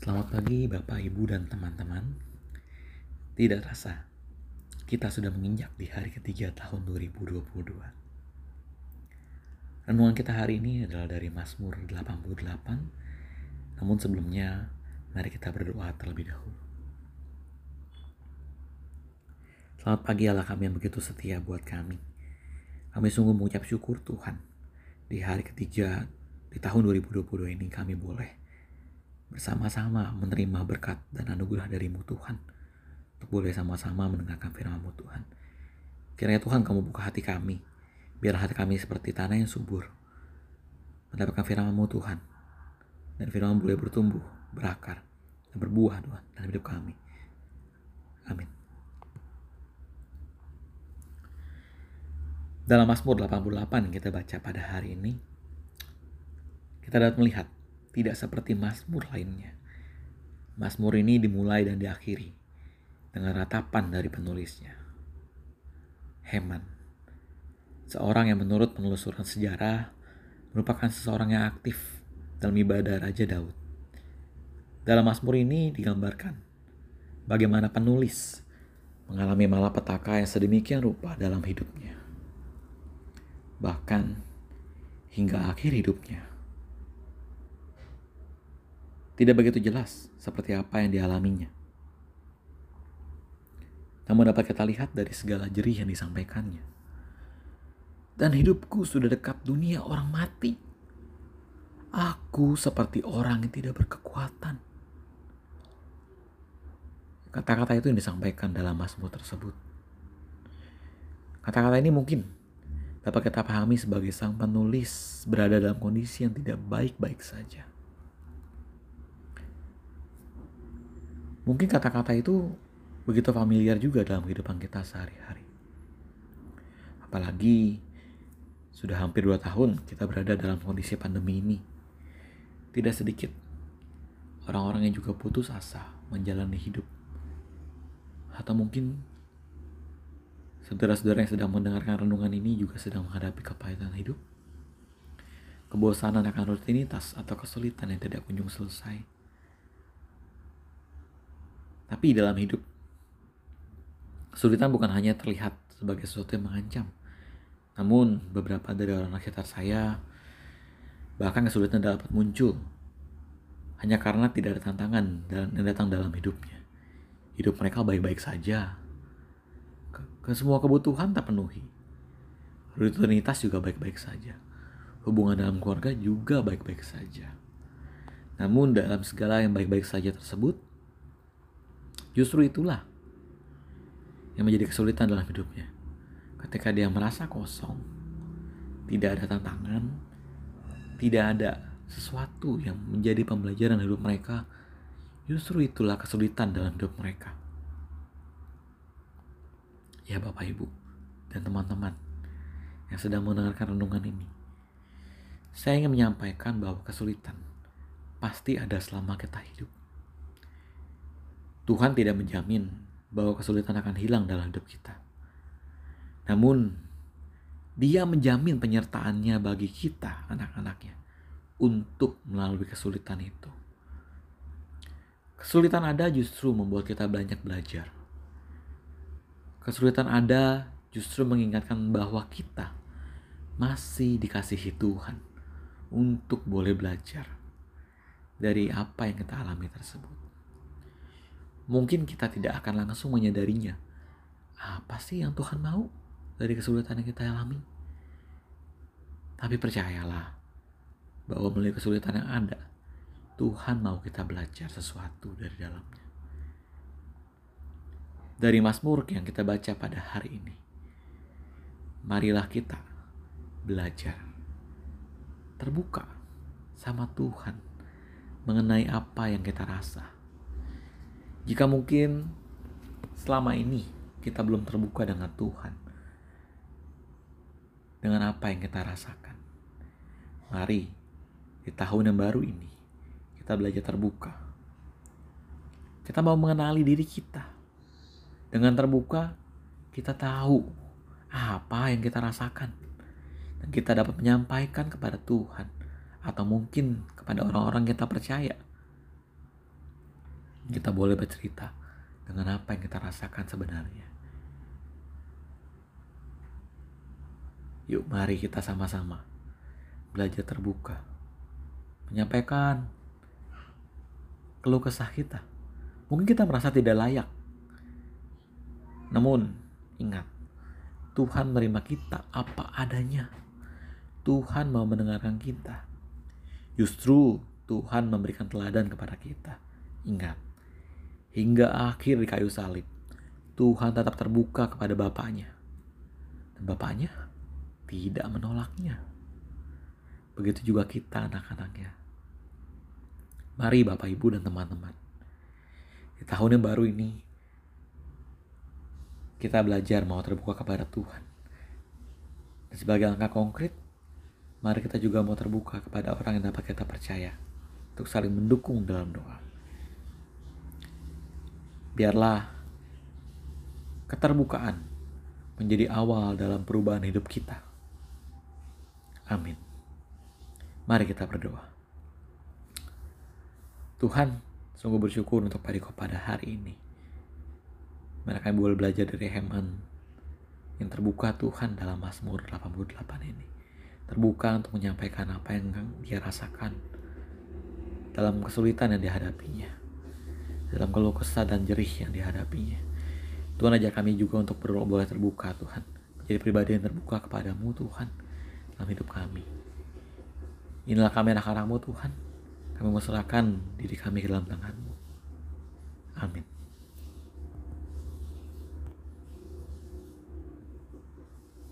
Selamat pagi Bapak, Ibu, dan teman-teman. Tidak terasa, kita sudah menginjak di hari ketiga tahun 2022. Renungan kita hari ini adalah dari Mazmur 88. Namun sebelumnya, mari kita berdoa terlebih dahulu. Selamat pagi Allah kami yang begitu setia buat kami. Kami sungguh mengucap syukur Tuhan. Di hari ketiga di tahun 2022 ini kami boleh bersama-sama menerima berkat dan anugerah darimu Tuhan. Untuk boleh sama-sama mendengarkan firman-Mu Tuhan. Kiranya Tuhan kamu buka hati kami. Biar hati kami seperti tanah yang subur. Mendapatkan firman-Mu Tuhan. Dan firman boleh bertumbuh, berakar, dan berbuah Tuhan dalam hidup kami. Amin. Dalam Mazmur 88 yang kita baca pada hari ini, kita dapat melihat tidak seperti Mazmur lainnya. Mazmur ini dimulai dan diakhiri dengan ratapan dari penulisnya. Heman, seorang yang menurut penelusuran sejarah merupakan seseorang yang aktif dalam ibadah Raja Daud. Dalam Mazmur ini digambarkan bagaimana penulis mengalami malapetaka yang sedemikian rupa dalam hidupnya. Bahkan hingga akhir hidupnya tidak begitu jelas seperti apa yang dialaminya. Namun dapat kita lihat dari segala jerih yang disampaikannya. Dan hidupku sudah dekat dunia orang mati. Aku seperti orang yang tidak berkekuatan. Kata-kata itu yang disampaikan dalam Mazmur tersebut. Kata-kata ini mungkin dapat kita pahami sebagai sang penulis berada dalam kondisi yang tidak baik-baik saja. Mungkin kata-kata itu begitu familiar juga dalam kehidupan kita sehari-hari. Apalagi sudah hampir dua tahun kita berada dalam kondisi pandemi ini. Tidak sedikit orang-orang yang juga putus asa menjalani hidup. Atau mungkin saudara-saudara yang sedang mendengarkan renungan ini juga sedang menghadapi kepahitan hidup. Kebosanan akan rutinitas atau kesulitan yang tidak kunjung selesai tapi dalam hidup, kesulitan bukan hanya terlihat sebagai sesuatu yang mengancam. Namun beberapa dari orang sekitar saya bahkan kesulitan dapat muncul hanya karena tidak ada tantangan yang datang dalam hidupnya. Hidup mereka baik-baik saja. Ke, semua kebutuhan tak penuhi. Rutinitas juga baik-baik saja. Hubungan dalam keluarga juga baik-baik saja. Namun dalam segala yang baik-baik saja tersebut, Justru itulah yang menjadi kesulitan dalam hidupnya. Ketika dia merasa kosong, tidak ada tantangan, tidak ada sesuatu yang menjadi pembelajaran hidup mereka, justru itulah kesulitan dalam hidup mereka. Ya Bapak Ibu dan teman-teman yang sedang mendengarkan renungan ini, saya ingin menyampaikan bahwa kesulitan pasti ada selama kita hidup. Tuhan tidak menjamin bahwa kesulitan akan hilang dalam hidup kita. Namun, dia menjamin penyertaannya bagi kita, anak-anaknya, untuk melalui kesulitan itu. Kesulitan ada justru membuat kita banyak belajar. Kesulitan ada justru mengingatkan bahwa kita masih dikasihi Tuhan untuk boleh belajar dari apa yang kita alami tersebut mungkin kita tidak akan langsung menyadarinya. Apa sih yang Tuhan mau dari kesulitan yang kita alami? Tapi percayalah bahwa melalui kesulitan yang ada, Tuhan mau kita belajar sesuatu dari dalamnya. Dari Mazmur yang kita baca pada hari ini, marilah kita belajar terbuka sama Tuhan mengenai apa yang kita rasa jika mungkin selama ini kita belum terbuka dengan Tuhan, dengan apa yang kita rasakan, mari di tahun yang baru ini kita belajar terbuka. Kita mau mengenali diri kita. Dengan terbuka, kita tahu apa yang kita rasakan. Dan kita dapat menyampaikan kepada Tuhan. Atau mungkin kepada orang-orang kita percaya Kita boleh bercerita dengan apa yang kita rasakan sebenarnya. Yuk mari kita sama-sama belajar terbuka. Menyampaikan keluh kesah kita. Mungkin kita merasa tidak layak. Namun, ingat, Tuhan menerima kita apa adanya. Tuhan mau mendengarkan kita. Justru Tuhan memberikan teladan kepada kita. Ingat, hingga akhir di kayu salib, Tuhan tetap terbuka kepada Bapaknya. Dan Bapaknya tidak menolaknya. Begitu juga kita anak-anaknya. Mari Bapak Ibu dan teman-teman. Di tahun yang baru ini, kita belajar mau terbuka kepada Tuhan. Dan sebagai langkah konkret, mari kita juga mau terbuka kepada orang yang dapat kita percaya untuk saling mendukung dalam doa. Biarlah keterbukaan menjadi awal dalam perubahan hidup kita. Amin. Mari kita berdoa. Tuhan, sungguh bersyukur untuk perikop pada hari ini. Mereka yang boleh belajar dari Heman yang terbuka Tuhan dalam Mazmur 88 ini. Terbuka untuk menyampaikan apa yang dia rasakan dalam kesulitan yang dihadapinya. Dalam keluh kesah dan jerih yang dihadapinya. Tuhan ajak kami juga untuk boleh terbuka Tuhan. Menjadi pribadi yang terbuka kepadamu Tuhan dalam hidup kami. Inilah kami anak-anakmu Tuhan. Kami serahkan diri kami ke dalam tanganmu. Amin.